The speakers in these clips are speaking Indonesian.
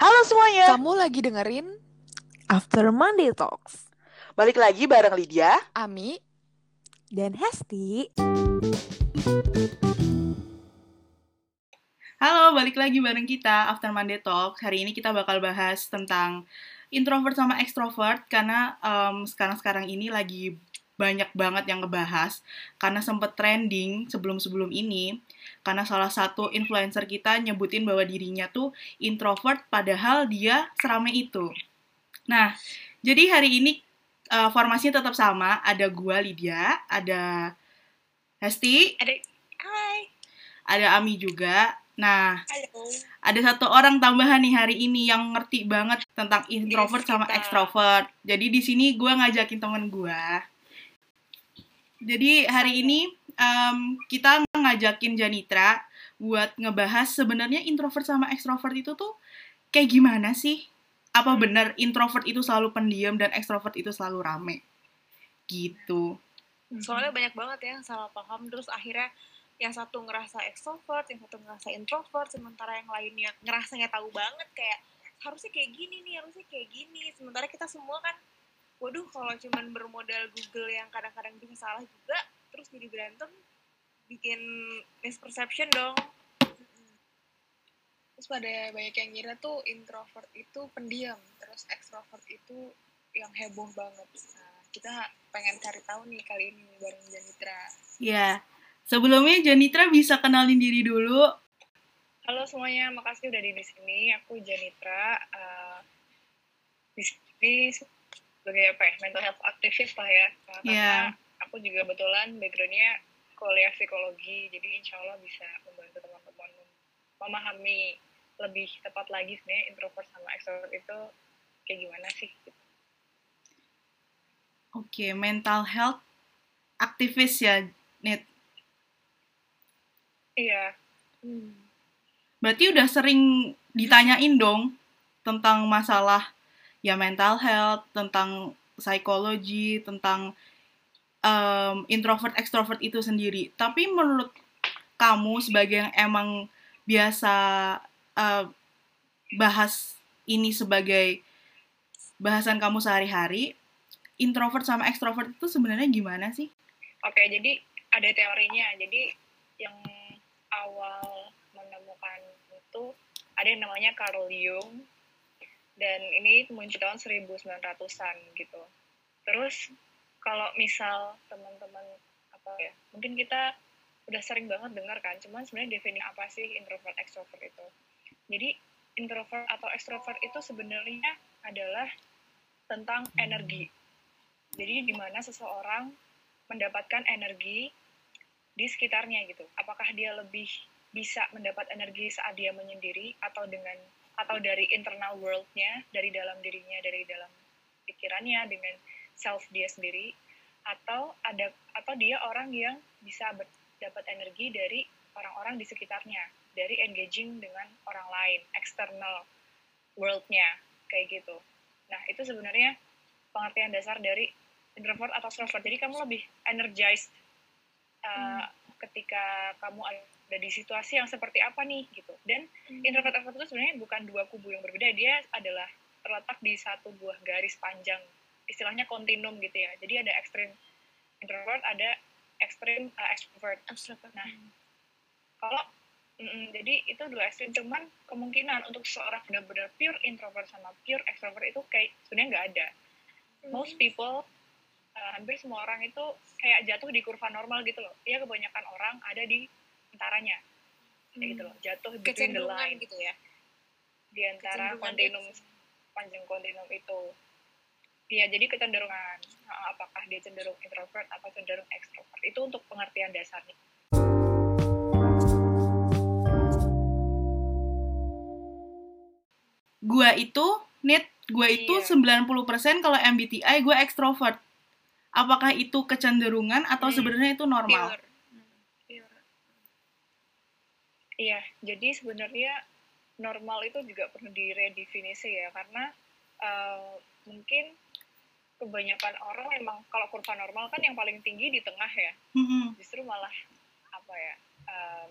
Halo semuanya, Kamu lagi dengerin After Monday Talks balik lagi bareng Lydia. Ami dan Hesti. Halo, balik lagi bareng kita After Monday Talk. Hari ini kita bakal bahas tentang introvert sama extrovert karena em, sekarang-sekarang ini lagi banyak banget yang ngebahas karena sempet trending sebelum-sebelum ini karena salah satu influencer kita nyebutin bahwa dirinya tuh introvert padahal dia serame itu. Nah, jadi hari ini eh, formasinya tetap sama, ada gua Lydia, ada Hesti, Ada Hai. ada Ami juga. Nah, Halo. ada satu orang tambahan nih hari ini yang ngerti banget tentang introvert sama kita. extrovert. Jadi di sini gue ngajakin temen gue. Jadi hari ini em, kita ngajakin Janitra buat ngebahas sebenarnya introvert sama extrovert itu tuh kayak gimana sih? Apa benar introvert itu selalu pendiam dan extrovert itu selalu rame? Gitu. Soalnya banyak banget ya yang salah paham terus akhirnya yang satu ngerasa extrovert, yang satu ngerasa introvert, sementara yang lainnya ngerasanya tahu banget kayak harusnya kayak gini nih, harusnya kayak gini. Sementara kita semua kan, waduh kalau cuman bermodal Google yang kadang-kadang bisa salah juga, terus jadi berantem, bikin misperception dong. Terus pada banyak yang ngira tuh introvert itu pendiam, terus extrovert itu yang heboh banget. Nah, kita pengen cari tahu nih kali ini bareng Janitra. Ya. Sebelumnya Janitra bisa kenalin diri dulu. Halo semuanya, makasih udah di sini. Aku Janitra. eh, di sini sebagai apa ya, mental health activist lah ya. Karena Iya. aku juga kebetulan backgroundnya kuliah psikologi, jadi insya Allah bisa membantu teman-teman memahami lebih tepat lagi sebenarnya introvert sama extrovert itu kayak gimana sih. Oke, mental health aktivis ya, Nit. Iya. Berarti udah sering ditanyain dong tentang masalah ya mental health, tentang psikologi, tentang em, introvert extrovert itu sendiri. Tapi menurut kamu sebagai yang emang biasa eh, bahas ini sebagai bahasan kamu sehari-hari, introvert sama extrovert itu sebenarnya gimana sih? Oke, jadi ada teorinya. Jadi yang awal menemukan itu ada yang namanya Carl Jung dan ini muncul tahun 1900-an gitu. Terus kalau misal teman-teman apa ya, mungkin kita udah sering banget dengar kan, cuman sebenarnya definisi apa sih introvert extrovert itu. Jadi introvert atau extrovert itu sebenarnya adalah tentang energi. Jadi di mana seseorang mendapatkan energi di sekitarnya gitu. Apakah dia lebih bisa mendapat energi saat dia menyendiri atau dengan atau dari internal world-nya, dari dalam dirinya, dari dalam pikirannya dengan self dia sendiri atau ada atau dia orang yang bisa ber- dapat energi dari orang-orang di sekitarnya, dari engaging dengan orang lain, external world-nya kayak gitu. Nah, itu sebenarnya pengertian dasar dari introvert atau extrovert. Jadi kamu lebih energized uh, ketika kamu ada di situasi yang seperti apa nih gitu. Dan introvert extrovert itu sebenarnya bukan dua kubu yang berbeda. Dia adalah terletak di satu buah garis panjang. Istilahnya kontinum gitu ya. Jadi ada ekstrim introvert, ada ekstrim uh, extrovert. Nah, kalau mm, jadi itu dua ekstrim cuman kemungkinan untuk seorang benar-benar pure introvert sama pure extrovert itu kayak sebenarnya nggak ada. Most people uh, hampir semua orang itu kayak jatuh di kurva normal gitu loh. Ya kebanyakan orang ada di antaranya. Kayak gitu loh, jatuh between the line gitu ya di antara kontinum dia panjang kontinum itu. Iya, jadi kecenderungan apakah dia cenderung introvert atau cenderung extrovert itu untuk pengertian dasarnya. Gua itu, Nit, gua itu Iya. 90% kalau MBTI gue extrovert. Apakah itu kecenderungan atau Hmm. sebenarnya itu normal? Pure. Iya, jadi sebenarnya normal itu juga perlu diredefinisi ya, karena uh, mungkin kebanyakan orang emang kalau kurva normal kan yang paling tinggi di tengah ya, Mm-mm. justru malah apa ya um,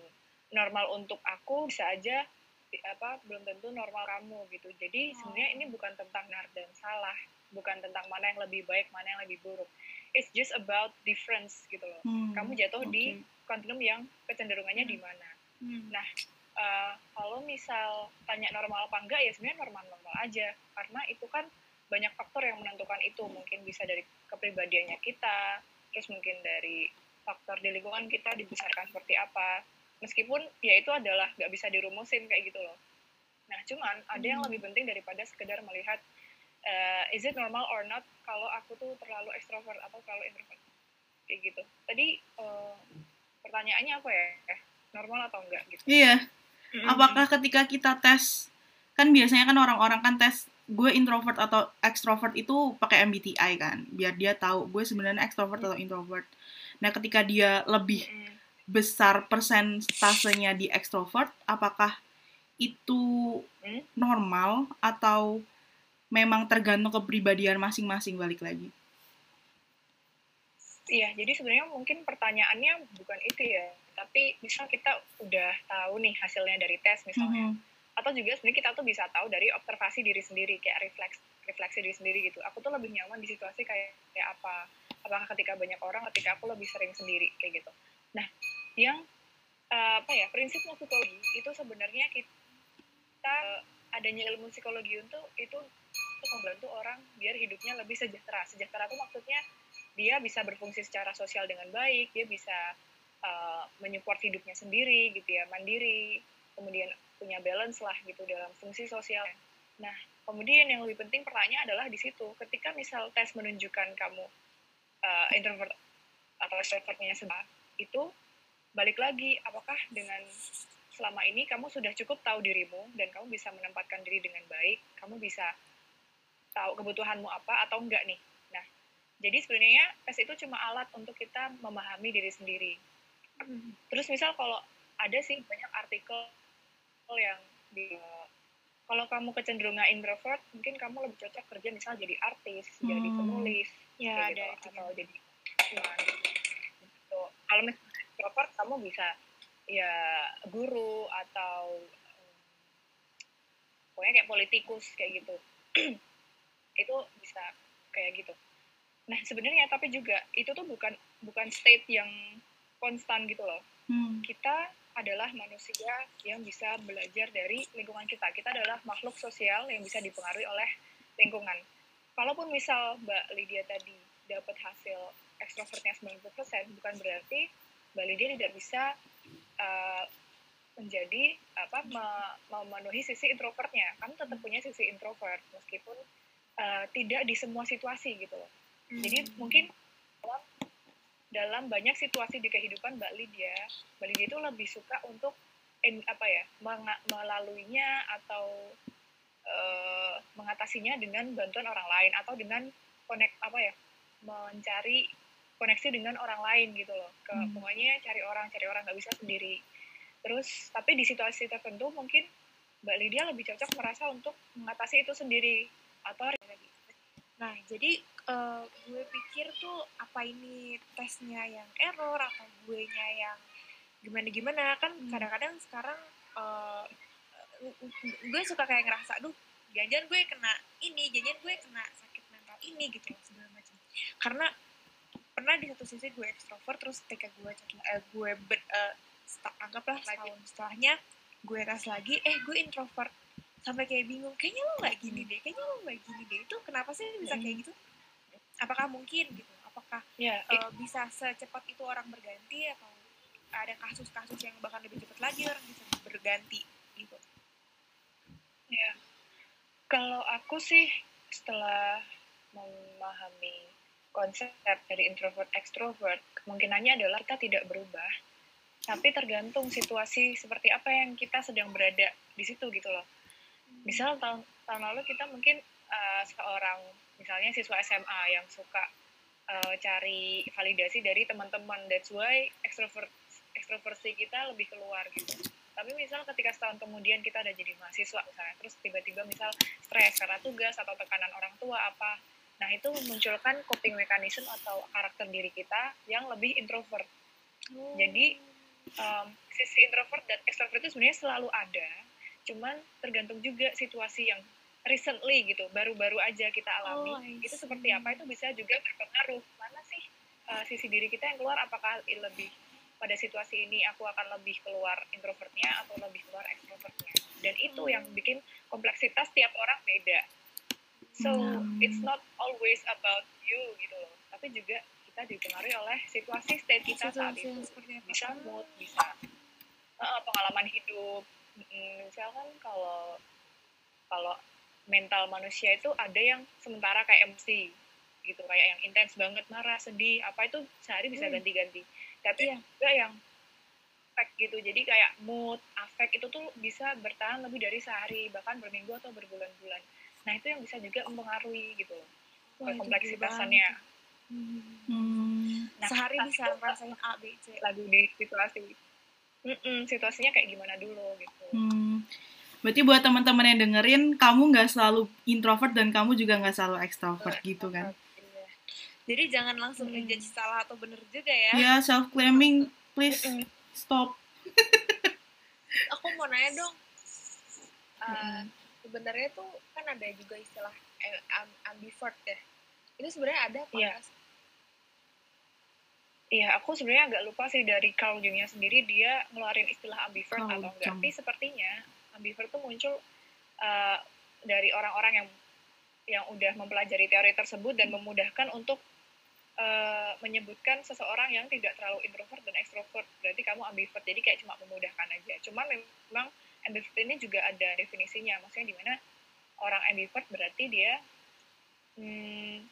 normal untuk aku bisa aja apa belum tentu normal kamu gitu. Jadi sebenarnya ini bukan tentang benar dan salah bukan tentang mana yang lebih baik mana yang lebih buruk. It's just about difference gitu loh. Hmm, kamu jatuh di oke. kontinum yang kecenderungannya di mana Hmm. Nah, eh, kalau misal tanya normal apa enggak ya sebenarnya normal-normal aja. Karena itu kan banyak faktor yang menentukan itu. Mungkin bisa dari kepribadiannya kita terus mungkin dari faktor di lingkungan kita dibesarkan seperti apa. Meskipun ya itu adalah nggak bisa dirumusin kayak gitu loh. Nah cuman ada yang lebih penting daripada sekedar melihat eh, is it normal or not kalau aku tuh terlalu ekstrovert atau terlalu introvert? Kayak gitu. Tadi eh, pertanyaannya apa ya normal atau enggak gitu Iya. Apakah ketika kita tes kan biasanya kan orang-orang kan tes gue introvert atau extrovert itu pakai MBTI kan biar dia tahu gue sebenarnya extrovert atau introvert. Nah, ketika dia lebih besar persentasenya di extrovert, apakah itu Hmm? normal atau memang tergantung kepribadian masing-masing balik lagi? Iya, jadi sebenarnya mungkin pertanyaannya bukan itu ya, tapi misal kita udah tahu nih hasilnya dari tes misalnya, Mhm. atau juga sebenarnya kita tuh bisa tahu dari observasi diri sendiri kayak refleks refleksi diri sendiri gitu. Aku tuh lebih nyaman di situasi kayak kayak apa? Apakah ketika banyak orang, ketika aku lebih sering sendiri kayak gitu. Nah, yang eh, apa ya prinsipnya psikologi itu sebenarnya kita eh, adanya ilmu psikologi untuk itu untuk membantu orang biar hidupnya lebih sejahtera. Sejahtera itu maksudnya dia bisa berfungsi secara sosial dengan baik, dia bisa uh, menyupport hidupnya sendiri gitu ya, mandiri, kemudian punya balance lah gitu dalam fungsi sosial. Nah, kemudian yang lebih penting pertanyaan adalah di situ, ketika misal tes menunjukkan kamu uh, introvert atau extrovertnya sedang itu balik lagi, apakah dengan selama ini kamu sudah cukup tahu dirimu dan kamu bisa menempatkan diri dengan baik, kamu bisa tahu kebutuhanmu apa atau enggak nih. Nah, jadi sebenarnya tes itu cuma alat untuk kita memahami diri sendiri. Terus misal kalau ada sih banyak artikel yang di kalau kamu kecenderungan introvert, mungkin kamu lebih cocok kerja misal jadi artis, jadi Hmm. penulis, Ya, ada gitu, itu atau jadi seniman, gitu. Kalau misalnya extrovert, kamu bisa ya guru atau em, pokoknya kayak politikus kayak gitu. itu bisa kayak gitu. Nah sebenarnya tapi juga itu tuh bukan bukan state yang konstan gitu loh. Hmm. Kita adalah manusia yang bisa belajar dari lingkungan kita. Kita adalah makhluk sosial yang bisa dipengaruhi oleh lingkungan. Kalaupun misal Mbak Lydia tadi dapat hasil ekstrovertnya 90%, bukan berarti Mbak Lydia tidak bisa uh, menjadi apa me- memenuhi sisi introvertnya. Kamu tetap punya sisi introvert meskipun uh, tidak di semua situasi gitu loh. Jadi mungkin dalam, banyak situasi di kehidupan Mbak Lydia, Mbak Lydia itu lebih suka untuk apa ya melaluinya atau eh, mengatasinya dengan bantuan orang lain atau dengan konek apa ya mencari koneksi dengan orang lain gitu loh. Ke Hmm. pokoknya cari orang cari orang nggak bisa sendiri. Terus tapi di situasi tertentu mungkin Mbak Lydia lebih cocok merasa untuk mengatasi itu sendiri atau Nah, jadi eh, gue pikir tuh apa ini tesnya yang error atau gue nya yang gimana-gimana kan Hmm. kadang-kadang sekarang eh, gue suka kayak ngerasa, duh, jangan gue kena ini, jangan gue kena sakit mental ini gitu segala macam. Karena pernah di satu sisi gue ekstrovert terus ketika gue eh, gue ber, eh, sta- anggaplah setahun setelahnya gue tes lagi, eh gue introvert sampai kayak bingung kayaknya lo nggak gini deh kayaknya lo nggak gini deh. Itu kenapa sih bisa kayak gitu? Apakah mungkin gitu? Apakah ya eh, bisa secepat itu orang berganti atau ada kasus-kasus yang bahkan lebih cepat lagi orang bisa berganti gitu? Ya, kalau aku sih setelah memahami konsep dari introvert extrovert, kemungkinannya adalah kita tidak berubah, tapi tergantung situasi seperti apa yang kita sedang berada di situ gitu loh. Misal tahun tahun lalu kita mungkin uh, seorang misalnya siswa SMA yang suka uh, cari validasi dari teman-teman, that's why extrovert ekstroversi kita lebih keluar gitu. Tapi misal ketika setahun kemudian kita udah jadi mahasiswa misalnya terus tiba-tiba misal stres karena tugas atau tekanan orang tua apa nah itu memunculkan coping mechanism atau karakter diri kita yang lebih introvert. Jadi um, sisi introvert dan extrovert itu sebenarnya selalu ada cuman tergantung juga situasi yang recently gitu baru-baru aja kita alami. Oh, itu seperti apa itu bisa juga berpengaruh. Mana sih uh, sisi diri kita yang keluar? Apakah lebih pada situasi ini aku akan lebih keluar introvertnya atau lebih keluar extrovertnya? Dan itu yang Hmm. bikin kompleksitas tiap orang beda. So Hmm. it's not always about you gitu loh. Tapi juga kita dipengaruhi oleh situasi state kita saat Situasi yang itu. bisa mood bisa uh, pengalaman hidup Misalkan kalau kalau mental manusia itu ada yang sementara kayak emosi gitu kayak yang intens banget marah sedih apa itu sehari bisa Hmm. ganti-ganti tapi Iya. juga yang affect gitu jadi kayak mood affect itu tuh bisa bertahan lebih dari sehari bahkan berminggu atau berbulan-bulan nah itu yang bisa juga mempengaruhi gitu loh Wah, kompleksitasannya. Hmm. Hmm. Nah, Sehari bisa itu ngerasain A, B, C. lagi di situasi Mm-mm, situasinya kayak gimana dulu gitu Hmm. Berarti buat teman-teman yang dengerin, kamu nggak selalu introvert dan kamu juga nggak selalu extrovert gitu kan? Iya. Jadi jangan langsung Hmm. ngejudge salah atau bener juga ya. Ya, self claiming, please Mm-mm. stop. Aku mau nanya dong. Uh, sebenarnya tuh kan ada juga istilah eh, am- ambivert ya. Itu sebenarnya ada apa? Sih? Iya, aku sebenarnya agak lupa sih dari Carl Jungnya sendiri dia ngeluarin istilah ambivert Carl atau enggak. Tapi sepertinya ambivert tuh muncul uh, dari orang-orang yang yang udah mempelajari teori tersebut dan memudahkan untuk uh, menyebutkan seseorang yang tidak terlalu introvert dan extrovert. Berarti kamu ambivert. Jadi kayak cuma memudahkan aja. Cuma memang ambivert ini juga ada definisinya. Maksudnya di mana orang ambivert berarti dia hmm,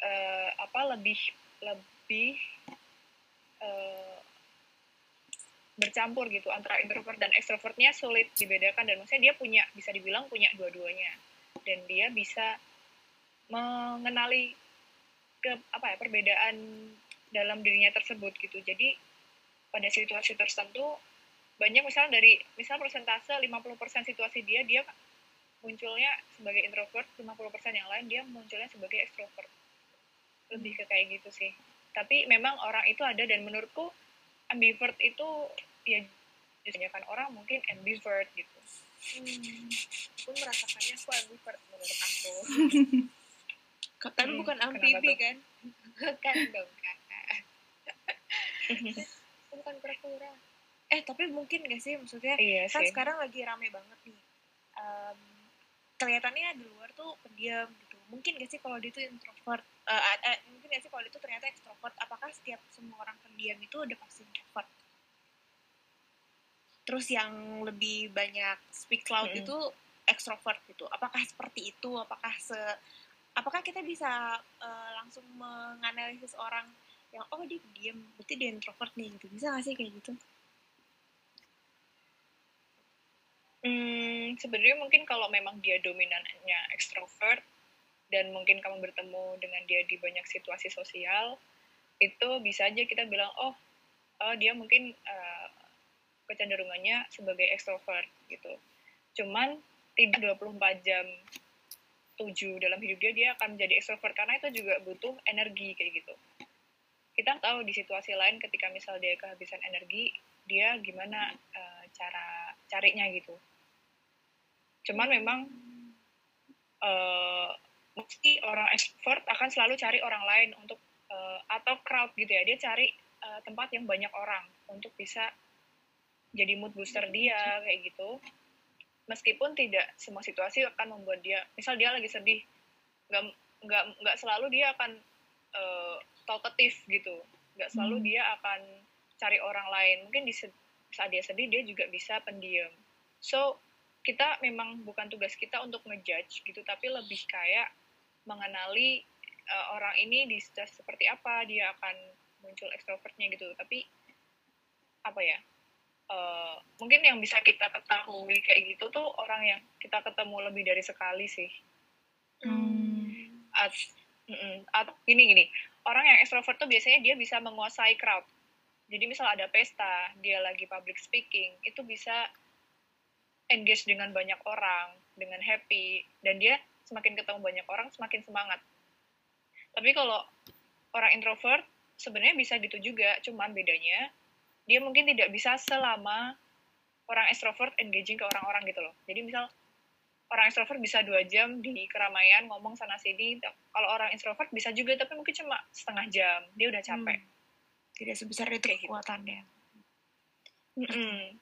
uh, apa lebih lebih eh, bercampur gitu antara introvert dan extrovertnya sulit dibedakan dan maksudnya dia punya bisa dibilang punya dua-duanya. Dan dia bisa mengenali ke apa ya perbedaan dalam dirinya tersebut gitu. Jadi pada situasi tertentu banyak misalnya dari misal persentase 50% situasi dia dia munculnya sebagai introvert 50% yang lain dia munculnya sebagai extrovert. Lebih ke kayak gitu sih tapi memang orang itu ada dan menurutku ambivert itu ya justru kan orang mungkin ambivert gitu Hmm. Aku merasakannya aku ambivert menurut aku. Tapi Hmm, bukan tuh? kan? Bukan dong kak. bukan pura-pura. Eh tapi mungkin gak sih maksudnya iya kan sih sekarang lagi rame banget nih. Em, kelihatannya di luar tuh pendiam gitu. Mungkin gak sih kalau dia tuh introvert? Eh, eh, mungkin gak sih kalau dia tuh ternyata extrovert? Apakah setiap semua orang pendiam itu udah pasti introvert? Terus yang lebih banyak speak loud Mm-mm. itu extrovert gitu. Apakah seperti itu? Apakah se apakah kita bisa eh, langsung menganalisis orang yang oh dia pendiam, berarti dia introvert nih gitu. Bisa gak sih kayak gitu? Hmm, sebenarnya mungkin kalau memang dia dominannya ekstrovert dan mungkin kamu bertemu dengan dia di banyak situasi sosial, itu bisa aja kita bilang, oh, oh dia mungkin eh, kecenderungannya sebagai ekstrovert gitu. Cuman tidak 24 jam 7 dalam hidup dia, dia akan menjadi ekstrovert karena itu juga butuh energi kayak gitu. Kita tahu di situasi lain ketika misal dia kehabisan energi, dia gimana eh, cara carinya gitu. Cuman memang eh mesti orang extrovert akan selalu cari orang lain untuk eh, atau crowd gitu ya. Dia cari eh, tempat yang banyak orang untuk bisa jadi mood booster dia kayak gitu. Meskipun tidak semua situasi akan membuat dia, misal dia lagi sedih, nggak nggak nggak selalu dia akan eh, talkative gitu. Nggak selalu Hmm. dia akan cari orang lain. Mungkin di saat dia sedih dia juga bisa pendiam. So kita memang bukan tugas kita untuk ngejudge gitu, tapi lebih kayak mengenali uh, orang ini di situasi seperti apa, dia akan muncul ekstrovertnya gitu. Tapi apa ya? uh, mungkin yang bisa kita ketahui kayak gitu tuh orang yang kita ketemu lebih dari sekali sih. Hmm. At, mm-mm, atau gini gini, orang yang ekstrovert tuh biasanya dia bisa menguasai crowd. Jadi misal ada pesta, dia lagi public speaking, itu bisa engage dengan banyak orang, dengan happy, dan dia semakin ketemu banyak orang, semakin semangat. Tapi kalau orang introvert, sebenarnya bisa gitu juga, cuman bedanya dia mungkin tidak bisa selama orang extrovert engaging ke orang-orang gitu loh jadi misal orang extrovert bisa dua jam di keramaian ngomong sana sini kalau orang introvert bisa juga tapi mungkin cuma setengah jam dia udah capek Hmm. Tidak sebesar itu Kayak gitu. kekuatannya. Mm-mm.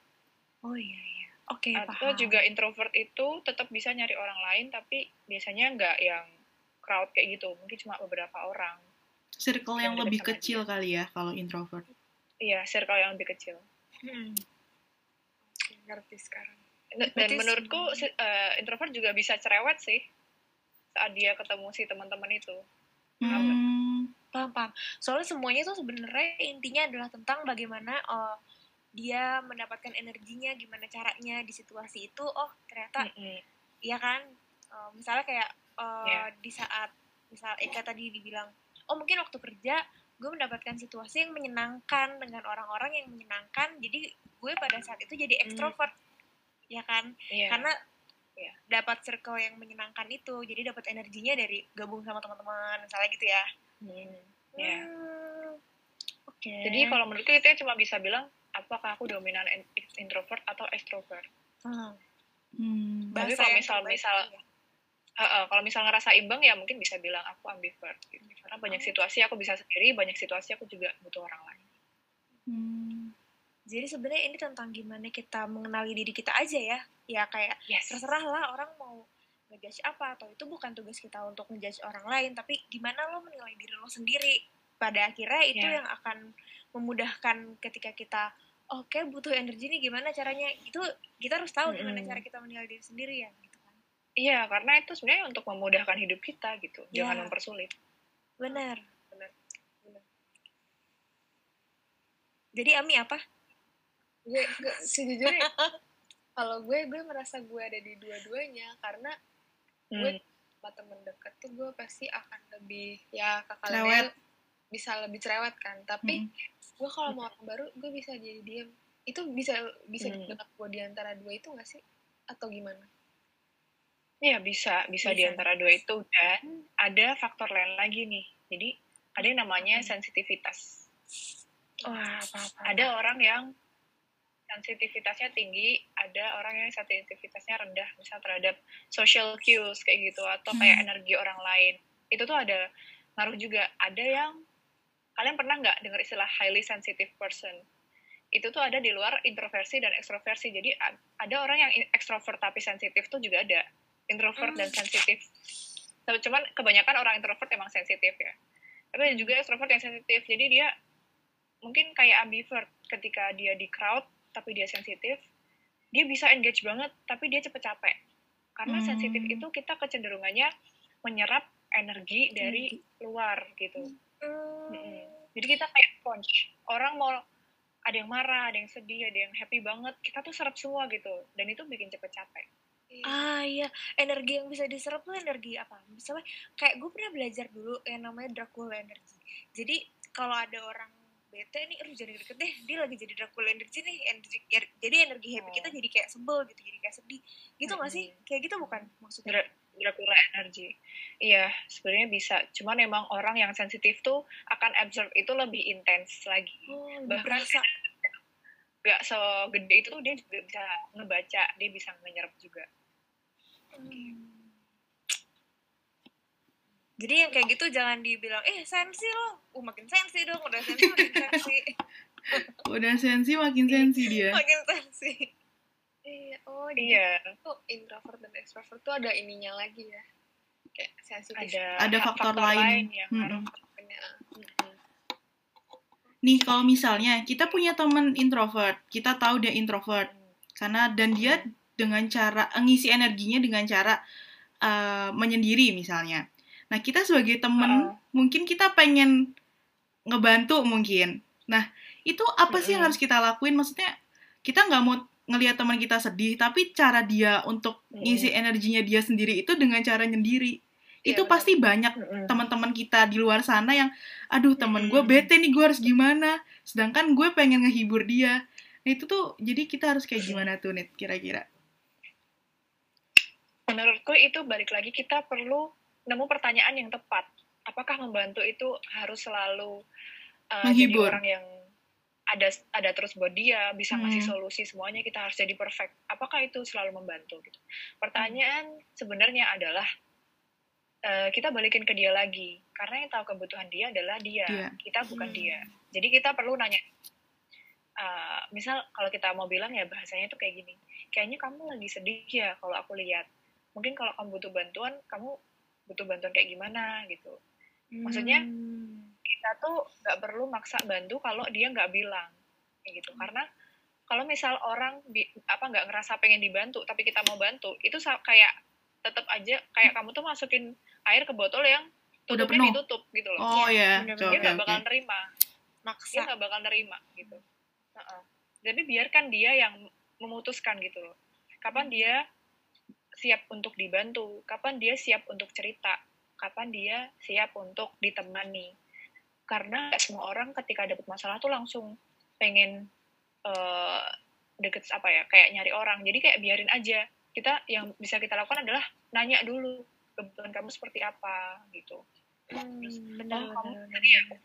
Oh iya iya. Oke, atau paham. juga introvert itu tetap bisa nyari orang lain tapi biasanya nggak yang crowd kayak gitu mungkin cuma beberapa orang Circle yang Yang lebih kecil kali ya kalau introvert. iya circle yang lebih kecil Hmm. Oke, ngerti sekarang. dan Berarti menurutku eh, introvert juga bisa cerewet sih saat dia ketemu si teman-teman itu Hmm, Paham, paham. Soalnya semuanya tuh sebenarnya intinya adalah tentang bagaimana eh, dia mendapatkan energinya, gimana caranya di situasi itu. Oh, ternyata Mm-mm. Iya kan? Eh, misalnya kayak eh, Iya. di saat misal Eka tadi dibilang, oh mungkin waktu kerja gue mendapatkan situasi yang menyenangkan dengan orang-orang yang menyenangkan, jadi gue pada saat itu jadi ekstrovert, ya kan? Iya. Karena Iya. dapat circle yang menyenangkan itu, jadi dapat energinya dari gabung sama teman-teman, misalnya gitu ya. Hmm, Iya. Hmm, Oke. Jadi kalau menurutku itu cuma bisa bilang apakah aku dominan in- introvert atau extrovert. Hmm, hmm. Tapi kalau misal- misal- ya. Heeh, kalau misal ngerasa imbang ya mungkin bisa bilang aku ambivert. Gitu. Karena banyak Oh. situasi aku bisa sendiri, banyak situasi aku juga butuh orang lain. Hmm. Jadi sebenarnya ini tentang gimana kita mengenali diri kita aja ya. Ya kayak Yes. terserah lah orang mau ngejudge apa atau itu bukan tugas kita untuk ngejudge orang lain tapi gimana lo menilai diri lo sendiri pada akhirnya itu Ya. yang akan memudahkan ketika kita oke butuh energi nih gimana caranya itu kita harus tahu gimana Mm-mm. cara kita menilai diri sendiri ya gitu kan Iya, karena itu sebenarnya untuk memudahkan hidup kita gitu, Ya. jangan mempersulit. benar Benar, benar. jadi Ami apa Gue, gue sejujurnya kalau gue gue merasa gue ada di dua-duanya karena Hmm. Gue- sama temen deket tuh gue pasti akan lebih ya kakak Cerewet. Bisa lebih cerewet kan tapi Hmm. gue kalau mau orang baru gue bisa jadi diem itu bisa bisa Hmm. dibentuk gue di antara dua itu gak sih atau gimana Iya, bisa, bisa di Bisa. antara dua itu dan ada faktor lain lagi nih. Jadi ada yang namanya sensitivitas. wah apa apa Ada orang yang sensitivitasnya tinggi, ada orang yang sensitivitasnya rendah, misal terhadap social cues kayak gitu atau kayak energi orang lain. Itu tuh ada ngaruh juga. Ada yang kalian pernah nggak dengar istilah highly sensitive person? Itu tuh ada di luar introversi dan ekstroversi. Jadi ada orang yang ekstrovert tapi sensitif tuh juga ada. Introvert dan sensitif. Tapi Cuman kebanyakan orang introvert emang sensitif ya. Tapi ada juga ekstrovert yang sensitif. Jadi dia mungkin kayak ambivert ketika dia di crowd tapi dia sensitif dia bisa engage banget tapi dia cepet capek karena Hmm. sensitif itu kita kecenderungannya menyerap energi dari luar gitu Hmm. Mm-mm. Jadi kita kayak sponge orang mau ada yang marah ada yang sedih ada yang happy banget kita tuh serap semua gitu dan itu bikin cepet capek Ah iya, energi yang bisa diserap tuh energi apa? Misalnya kayak gue pernah belajar dulu yang namanya Dracula energy. Jadi kalau ada orang bete nih, aduh jangan deket deh, dia lagi jadi Dracula energy nih, energi, er- jadi energi happy Oh. kita jadi kayak sebel gitu, jadi kayak sedih, gitu nggak sih? Kayak gitu bukan maksudnya? Dra- Dracula energy iya sebenarnya bisa cuman emang orang yang sensitif tuh akan absorb itu lebih intens lagi Oh, bahkan berasa. gak segede itu tuh dia juga bisa ngebaca dia bisa menyerap juga Hmm. Jadi yang kayak gitu jangan dibilang, eh sensi lo, uh makin sensi dong, udah sensi makin sensi, Udah sensi makin sensi dia. makin sensi. Oh iya tuh introvert dan extrovert tuh ada ininya lagi ya kayak sensitif ada Ada faktor lain. yang Mm-mm. ngaruh. Mm-mm. Nih kalau misalnya kita punya teman introvert, kita tahu dia introvert karena dan dia dengan cara ngisi energinya dengan cara eh, menyendiri misalnya. Nah kita sebagai temen Heeh. mungkin kita pengen ngebantu mungkin. Nah itu apa sih yang harus kita lakuin? Maksudnya kita nggak mau ngelihat teman kita sedih, tapi cara dia untuk ngisi energinya dia sendiri itu dengan cara nyendiri. Iya, itu pasti banyak teman-teman kita di luar sana yang aduh temen gue bete nih gue harus gimana? Sedangkan gue pengen ngehibur dia. Nah itu tuh jadi kita harus kayak gimana tuh Nit kira-kira? Menurutku itu balik lagi kita perlu nemu pertanyaan yang tepat. Apakah membantu itu harus selalu uh, jadi Menghibur. orang yang ada ada terus buat dia bisa ngasih Hmm. solusi semuanya kita harus jadi perfect apakah itu selalu membantu gitu pertanyaan sebenarnya adalah eh, kita balikin ke dia lagi karena yang tahu kebutuhan dia adalah dia Dia. kita bukan Hmm. dia jadi kita perlu nanya eh, misal kalau kita mau bilang ya bahasanya tuh kayak gini kayaknya kamu lagi sedih ya kalau aku lihat mungkin kalau kamu butuh bantuan kamu butuh bantuan kayak gimana gitu Maksudnya, Hmm. Kita tuh nggak perlu maksa bantu kalau dia nggak bilang. Kayak gitu. Karena kalau misal orang bi- apa nggak ngerasa pengen dibantu tapi kita mau bantu itu kayak tetap aja kayak kamu tuh masukin air ke botol yang Udah tutupnya penuh. ditutup gitu loh. Oh ya, bener-bener. dia oke nggak oke. bakal nerima. Dia maksa nggak bakal nerima gitu. Heeh. jadi biarkan dia yang memutuskan gitu loh. Kapan dia siap untuk dibantu kapan dia siap untuk cerita kapan dia siap untuk ditemani karena nggak semua orang ketika dapet masalah tuh langsung pengen eh, deket apa ya kayak nyari orang. Jadi kayak biarin aja. Kita yang bisa kita lakukan adalah nanya dulu kebutuhan kamu seperti apa? gitu. Hmm, Terus, bener, oh, kamu tadi bener.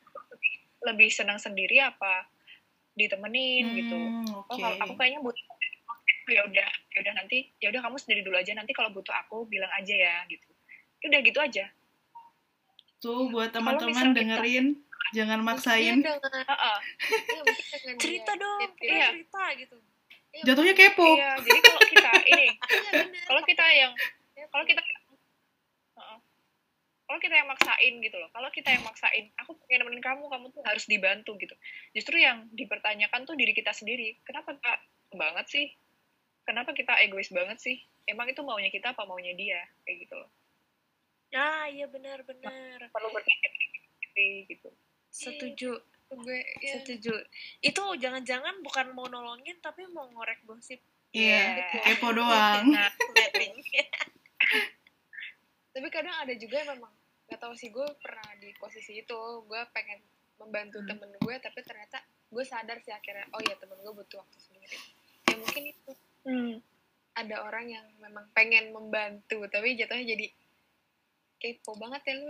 lebih senang sendiri apa ditemenin? Gitu. Hmm, oh Oke. kalau aku kayaknya butuh ya udah ya udah nanti ya udah kamu sendiri dulu aja. Nanti kalau butuh aku bilang aja ya gitu. Udah gitu aja. Tuh buat teman-teman misal kita- dengerin, jangan Iya, maksain. dengan, iya, mungkin dengan cerita dia dong Iya. cerita gitu. Iya, Jatuhnya kepo. iya jadi kalau kita ini iya, kalau kita yang kalau kita Heeh. kalau kita yang maksain gitu loh. Kalau kita yang maksain aku pengen nemenin kamu kamu tuh harus dibantu gitu. Justru yang dipertanyakan tuh diri kita sendiri. Kenapa kita banget sih? Kenapa kita egois banget sih? Emang itu maunya kita apa maunya dia? Kayak gitu loh. Ah iya benar benar perlu berpikir diri gitu setuju. Gue ya, setuju. Itu jangan-jangan bukan mau nolongin tapi mau ngorek gosip. Iya, Iya. kepo doang. nah tapi kadang ada juga yang memang gak tahu sih gue pernah di posisi itu gue pengen membantu Hmm. temen gue tapi ternyata gue sadar sih akhirnya oh ya temen gue butuh waktu sendiri. Ya mungkin itu. Hmm. ada orang yang memang pengen membantu tapi jatuhnya jadi kepo banget ya lu.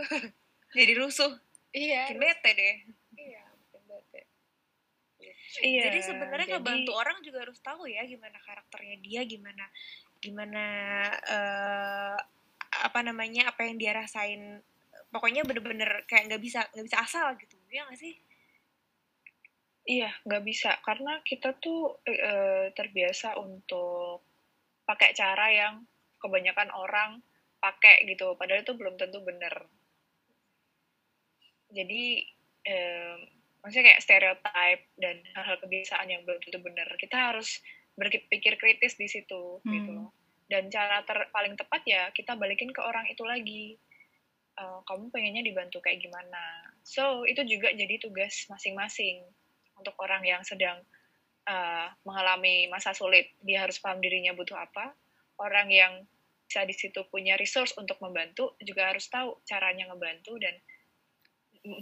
Jadi rusuh iya. Bikin bete deh. Iya mungkin bete. Iya, jadi sebenarnya jadi- ngebantu orang juga harus tahu ya gimana karakternya dia gimana gimana eh, apa namanya apa yang dia rasain. Pokoknya bener-bener kayak nggak bisa nggak bisa asal gitu ya nggak sih? Iya, nggak bisa. Karena kita tuh eh, terbiasa untuk pakai cara yang kebanyakan orang pakai gitu, padahal itu belum tentu benar. Jadi, em, maksudnya kayak stereotype dan hal-hal kebiasaan yang belum tentu benar. Kita harus berpikir kritis di situ gitu Hmm. loh. Dan cara ter- paling tepat ya kita balikin ke orang itu lagi. Eh, kamu pengennya dibantu kayak gimana? So itu juga jadi tugas masing-masing untuk orang yang sedang uh, mengalami masa sulit, dia harus paham dirinya butuh apa. Orang yang bisa di situ punya resource untuk membantu juga harus tahu caranya ngebantu dan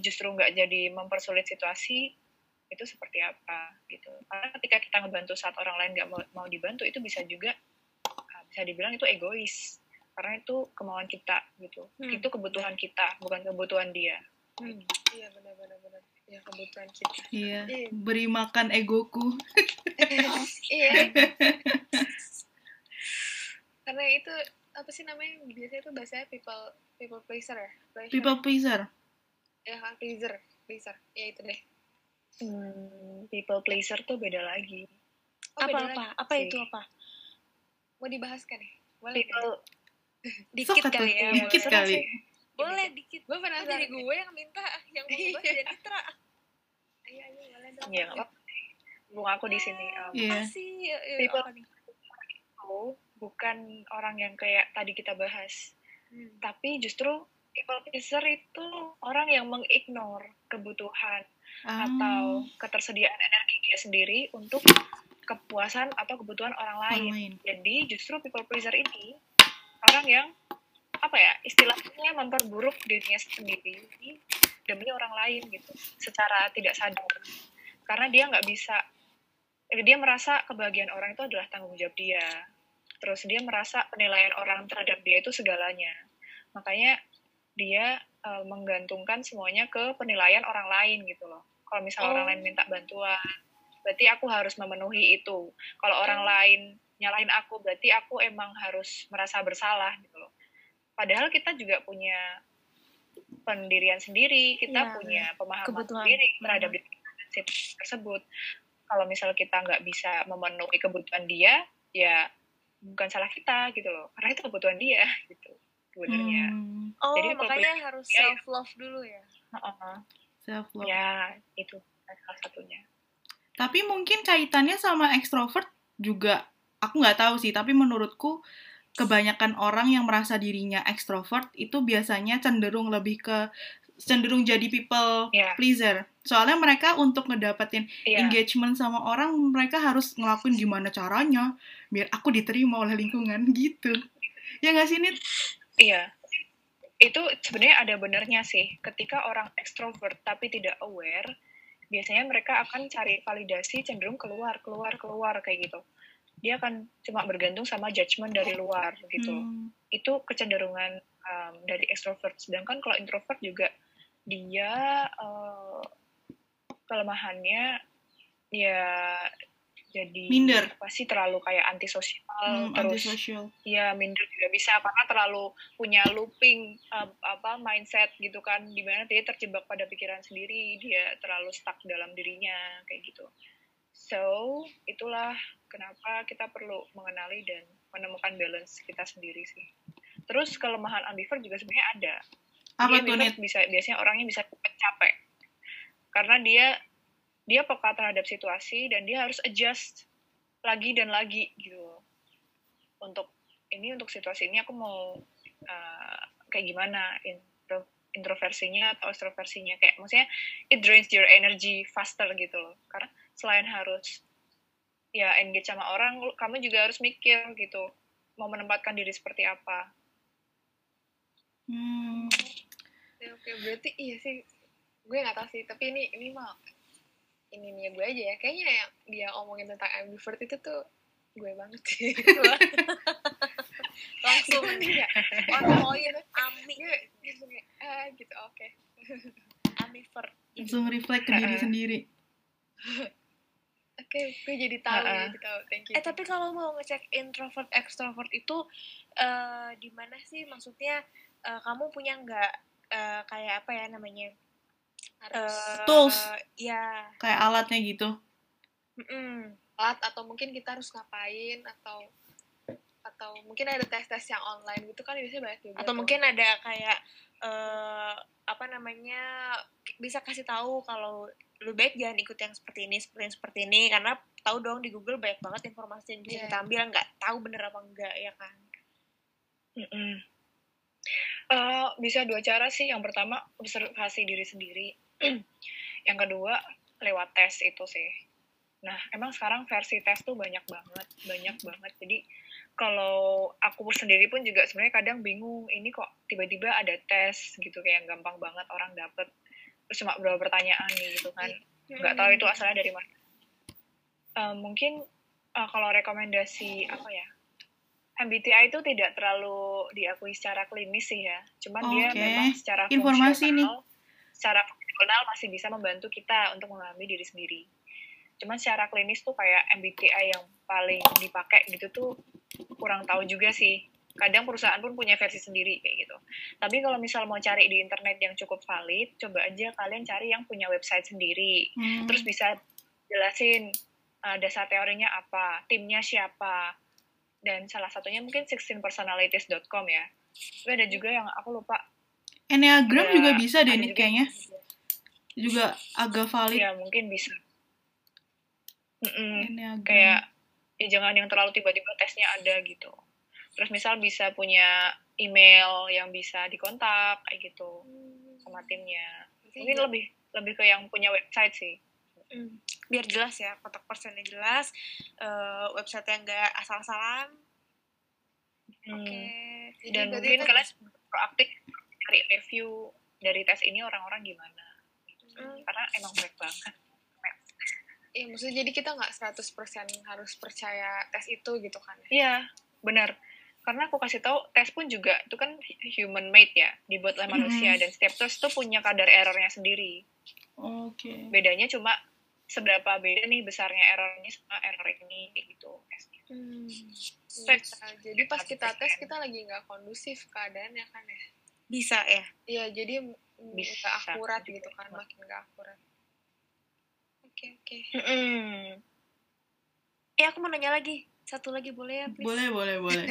justru nggak jadi mempersulit situasi itu seperti apa gitu. Karena ketika kita ngebantu saat orang lain nggak mau, mau dibantu itu bisa juga uh, bisa dibilang itu egois karena itu kemauan kita gitu. Hmm. Itu kebutuhan kita bukan kebutuhan dia. Hmm. iya benar benar benar ya kebutuhan kita Iya, Iya. beri makan egoku. iya karena itu apa sih namanya biasanya itu bahasanya people people pleaser ya Pleasure. People pleaser. Ya kan pleaser pleaser ya itu deh Hmm, people pleaser tuh beda lagi. oh, apa beda apa lagi. apa sih. itu apa mau dibahas kan ya boleh kan? People dikit Sok kali ya dikit boleh. kali. boleh dikit gue penasaran jadi gue yang minta yang mau bahas Iya. jadi Nitra ayo ayo boleh dong ya. Bung aku di sini. Um, Iya. Makasih. Ya, ya, People- bukan orang yang kayak tadi kita bahas, Hmm. tapi justru people pleaser itu orang yang mengignore kebutuhan Ah, atau ketersediaan energi dia sendiri untuk kepuasan atau kebutuhan orang orang lain. lain. Jadi justru people pleaser ini orang yang apa ya istilahnya memperburuk dirinya sendiri demi orang lain gitu secara tidak sadar karena dia nggak bisa eh, dia merasa kebahagiaan orang itu adalah tanggung jawab dia terus dia merasa penilaian orang terhadap dia itu segalanya makanya dia eh, menggantungkan semuanya ke penilaian orang lain gitu loh. Kalau misalnya orang Oh. lain minta bantuan berarti aku harus memenuhi itu. Kalau orang lain nyalahin aku berarti aku emang harus merasa bersalah gitu loh. Padahal kita juga punya pendirian sendiri kita Iya, punya pemahaman Kebutuhan. sendiri terhadap Mhm. diri tersebut. Kalau misal kita nggak bisa memenuhi kebutuhan dia ya bukan salah kita gitu loh. Karena itu kebutuhan dia gitu sebenarnya Hmm, Oh, Jadi makanya harus ya, ya. self love dulu ya. Heeh. self love. ya itu salah satunya Tapi mungkin kaitannya sama ekstrovert juga aku nggak tahu sih, tapi menurutku kebanyakan orang yang merasa dirinya ekstrovert itu biasanya cenderung lebih ke cenderung jadi people Iya. pleaser. Soalnya mereka untuk ngedapetin Iya. engagement sama orang, mereka harus ngelakuin gimana caranya biar aku diterima oleh lingkungan gitu. Ya nggak sih, Nit? Iya. Itu sebenarnya ada benernya sih. Ketika orang extrovert tapi tidak aware, biasanya mereka akan cari validasi cenderung keluar, keluar, keluar kayak gitu. Dia akan cuma bergantung sama judgement dari luar gitu. Hmm. Itu kecenderungan um, dari extrovert. Sedangkan kalau introvert juga dia uh, kelemahannya ya jadi Minder. pasti terlalu kayak antisosial Hmm, terus antisocial. ya minder juga bisa karena terlalu punya looping uh, apa mindset gitu kan di mana dia terjebak pada pikiran sendiri dia terlalu stuck dalam dirinya kayak gitu. So itulah kenapa kita perlu mengenali dan menemukan balance kita sendiri sih. Terus kelemahan ambivert juga sebenarnya ada. Apa tuh, bisa biasanya orangnya bisa capek. Karena dia dia peka terhadap situasi dan dia harus adjust lagi dan lagi gitu. Untuk ini untuk situasi ini aku mau uh, kayak gimana? Intro, introversinya atau extroversinya kayak maksudnya it drains your energy faster gitu loh. Karena selain harus ya engage sama orang kamu juga harus mikir gitu mau menempatkan diri seperti apa. Hmm. Oke, oke, berarti iya sih. Gue nggak tahu sih, tapi ini ini mah ini nih gue aja ya. Kayaknya yang dia omongin tentang ambivert itu tuh gue banget sih. Langsung Iya. on point, ami, gue langsung kayak, ah gitu, oke. ambivert. Langsung reflect ke diri sendiri. Oke, gue jadi tahu, Ha-ha. jadi tahu. Thank you. Eh tapi kalau mau ngecek introvert extrovert itu eh di mana sih maksudnya eh, kamu punya nggak eh, kayak apa ya namanya harus Eh, Tools. ya Kayak alatnya gitu. mm-mm. alat atau mungkin kita harus ngapain atau atau mungkin ada tes-tes yang online gitu kan biasanya banyak juga. atau tuh. mungkin ada kayak eh apa namanya bisa kasih tahu kalau lu baik jangan ikut yang seperti ini seperti ini seperti ini karena tahu dong di Google banyak banget informasi yang bisa Iya. kita ambil nggak tahu bener apa enggak ya kan Mm-mm. Eh, bisa dua cara sih. Yang pertama observasi diri sendiri. yang kedua lewat tes itu sih. Nah emang sekarang versi tes tuh banyak banget, banyak banget. Jadi kalau aku sendiri pun juga sebenarnya kadang bingung. Ini kok tiba-tiba ada tes gitu kayak gampang banget orang dapet. Terus cuma beberapa pertanyaan nih gitu kan. Nggak tahu itu asalnya dari mana. Eh, mungkin eh, kalau rekomendasi apa ya? MBTI itu tidak terlalu diakui secara klinis sih ya. Cuman dia Oke. memang secara Informasi fungsional, secara fungsional masih bisa membantu kita untuk memahami diri sendiri. Cuman secara klinis tuh kayak MBTI yang paling dipakai gitu tuh kurang tahu juga sih. Kadang perusahaan pun punya versi sendiri kayak gitu. Tapi kalau misal mau cari di internet yang cukup valid, coba aja kalian cari yang punya website sendiri Hmm. terus bisa jelasin uh, dasar teorinya apa, timnya siapa, dan salah satunya mungkin 16personalities.com ya. Tapi ada juga yang aku lupa. Enneagram ada- juga bisa deh nih kayaknya. Juga agak valid Ya mungkin bisa. Mm-mm. Enneagram. Kayak ya jangan yang terlalu tiba-tiba tesnya ada gitu. Terus misal bisa punya email yang bisa dikontak kayak gitu sama timnya. Mungkin lebih lebih ke yang punya website sih. Mm. biar jelas ya kontak personnya jelas eh, website yang enggak asal-asalan Hmm. oke Jadi dan mungkin kalian proaktif cari review dari tes ini orang-orang gimana Hmm. karena emang baik banget Iya, maksudnya jadi kita nggak 100% harus percaya tes itu gitu kan. iya benar karena aku kasih tahu tes pun juga itu kan human made ya dibuat oleh manusia Mhm. dan setiap tes tuh punya kadar errornya sendiri Oke. bedanya cuma seberapa beda nih besarnya error ini sama error ini kayak gitu tesnya. Hmm. Tes. Bisa. Jadi pas kita tes kita lagi nggak kondusif keadaannya kan ya. bisa ya Iya, jadi Bisa nggak akurat gitu kan, makin nggak akurat. Oke, oke. Mm-mm. eh aku mau nanya lagi satu lagi boleh ya please? Boleh, boleh, boleh.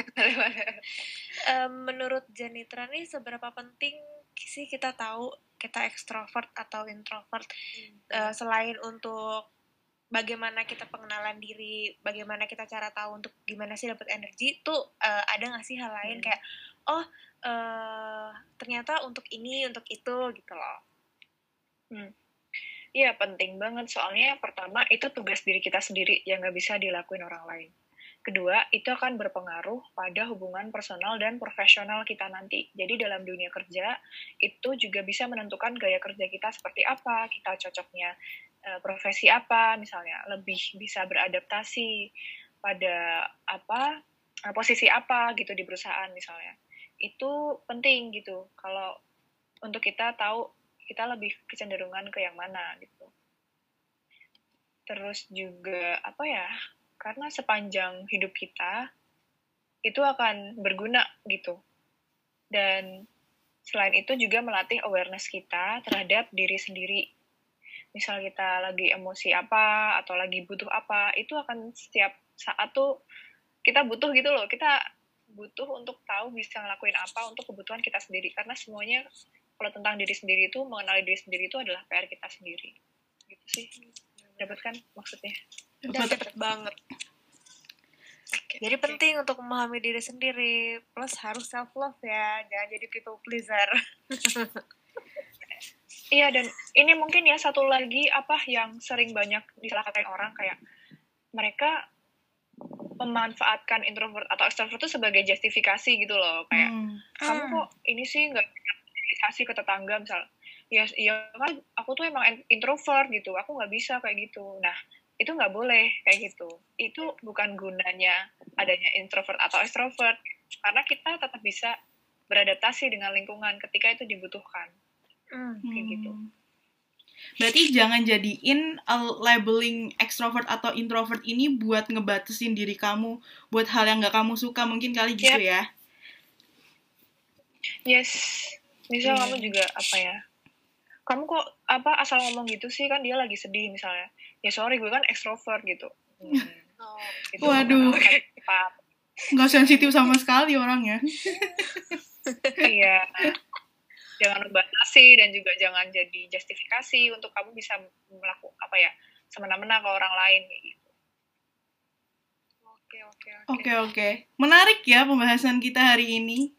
Em, menurut Janitra nih seberapa penting sih kita tahu kita ekstrovert atau introvert Hmm. Eh, selain untuk bagaimana kita pengenalan diri, bagaimana kita cara tahu untuk gimana sih dapat energi, tuh eh, ada nggak sih hal lain Hmm. kayak oh eh, ternyata untuk ini untuk itu gitu loh. Iya penting banget soalnya pertama itu tugas diri kita sendiri yang nggak bisa dilakuin orang lain. Kedua itu akan berpengaruh pada hubungan personal dan profesional kita nanti. Jadi dalam dunia kerja itu juga bisa menentukan gaya kerja kita seperti apa, kita cocoknya eh, profesi apa, misalnya lebih bisa beradaptasi pada apa eh, posisi apa gitu di perusahaan misalnya. Itu penting gitu kalau untuk kita tahu kita lebih kecenderungan ke yang mana gitu. Terus juga apa ya? Karena sepanjang hidup kita itu akan berguna gitu. Dan selain itu juga melatih awareness kita terhadap diri sendiri. Misal kita lagi emosi apa atau lagi butuh apa, itu akan setiap saat tuh kita butuh gitu loh. Kita butuh untuk tahu bisa ngelakuin apa untuk kebutuhan kita sendiri karena semuanya kalau tentang diri sendiri itu mengenali diri sendiri itu adalah PR kita sendiri gitu sih dapat kan maksudnya Dapat. Banget. Oke, Jadi oke. penting untuk memahami diri sendiri, plus harus self love ya, jangan jadi people pleaser. iya dan ini mungkin ya satu lagi apa yang sering banyak disalahkatain orang kayak mereka memanfaatkan introvert atau extrovert itu sebagai justifikasi gitu loh. Kayak Hmm. kamu kok ini sih nggak kasih ke tetangga? Misal ya iya kan aku tuh emang in- introvert gitu aku nggak bisa kayak gitu. Nah itu nggak boleh kayak gitu. Itu bukan gunanya adanya introvert atau extrovert karena kita tetap bisa beradaptasi dengan lingkungan ketika itu dibutuhkan. Kayak gitu. Hmm. Berarti jangan jadiin uh, labeling extrovert atau introvert ini buat ngebatasin diri kamu buat hal yang nggak kamu suka mungkin kali gitu ya. yes misal Iya. kamu juga apa ya kamu kok apa asal ngomong gitu sih kan dia lagi sedih misalnya ya sorry gue kan extrovert gitu Hmm, Oh, itu Waduh. tepat. Nggak sensitif sama sekali orangnya. Iya. Jangan membatasi dan juga jangan jadi justifikasi untuk kamu bisa melakukan apa ya semena-mena ke orang lain gitu. Oke, oke, Oke oke, menarik ya pembahasan kita hari ini.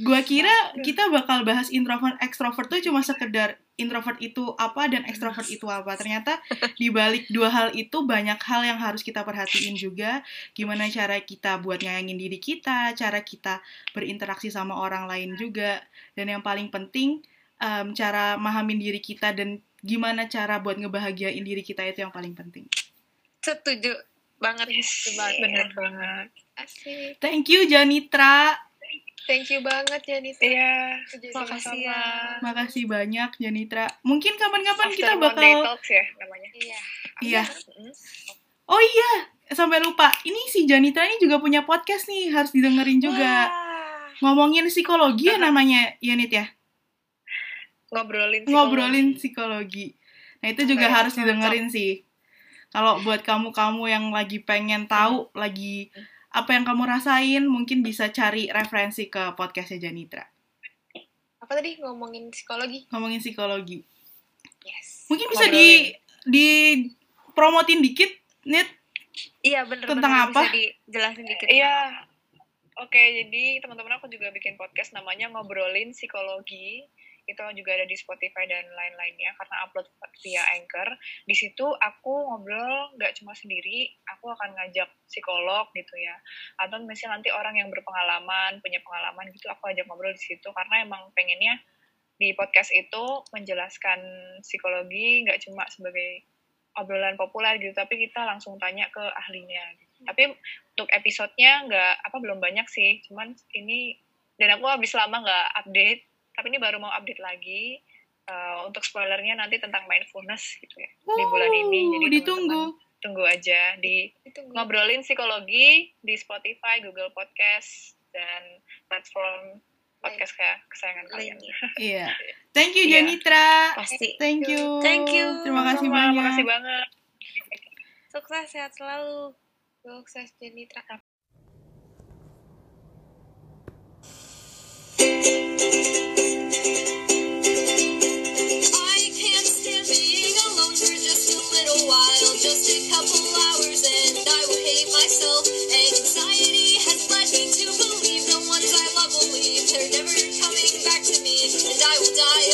Gua kira kita bakal bahas introvert extrovert tuh cuma sekedar introvert itu apa dan extrovert itu apa. Ternyata di balik dua hal itu banyak hal yang harus kita perhatiin juga. Gimana cara kita buat nyayangin diri kita, cara kita berinteraksi sama orang lain juga. Dan yang paling penting em, cara mahamin diri kita dan gimana cara buat ngebahagiain diri kita itu yang paling penting. Setuju banget. Yes, banget. bener banget. Asik. Thank you Janitra. Thank you banget ya Nita. Iya, Makasih ya. Makasih banyak Janitra. Mungkin kapan-kapan kita Monday bakal Talks ya namanya. Iya. Iya. Mm. Oh iya, sampai lupa. Ini si Janitra ini juga punya podcast nih, harus didengerin juga. Wah. Ngomongin psikologi ya namanya, Yanit ya. Ngobrolin psikologi. Ngobrolin psikologi. Nah, itu juga Oke, harus cocok. didengerin sih. Kalau buat kamu-kamu yang lagi pengen tahu, lagi apa yang kamu rasain, mungkin bisa cari referensi ke podcastnya Janitra. Apa tadi ngomongin psikologi? Ngomongin psikologi. Yes. Mungkin bisa di di promotin dikit, Nit. Iya bener Tentang bener. apa? Bisa dijelasin dikit. Iya. Oke, jadi teman-teman aku juga bikin podcast namanya Ngobrolin Psikologi. Itu juga ada di Spotify dan lain-lainnya karena upload via Anchor. Di situ aku ngobrol nggak cuma sendiri, aku akan ngajak psikolog gitu ya. Atau misalnya nanti orang yang berpengalaman, punya pengalaman gitu, aku ajak ngobrol di situ karena emang pengennya di podcast itu menjelaskan psikologi nggak cuma sebagai obrolan populer gitu, tapi kita langsung tanya ke ahlinya. Gitu. Tapi untuk episodenya nggak apa belum banyak sih cuman ini dan aku habis lama nggak update tapi ini baru mau update lagi eh, untuk spoilernya nanti tentang mindfulness gitu ya di bulan ini. Jadi Uh, ditunggu. teman-teman tunggu aja di Ditunggu. ngobrolin psikologi di Spotify, Google Podcast dan platform podcast kayak kesayangan kalian. Iya. Thank you Iya. Janitra. Pasti. Thank you. Thank you. Terima kasih Sama, banyak. Makasih banget. Sukses sehat selalu. Sukses Jenitra. while, just a couple hours, and I will hate myself. Anxiety has led me to believe the ones I love will leave. They're never coming back to me, and I will die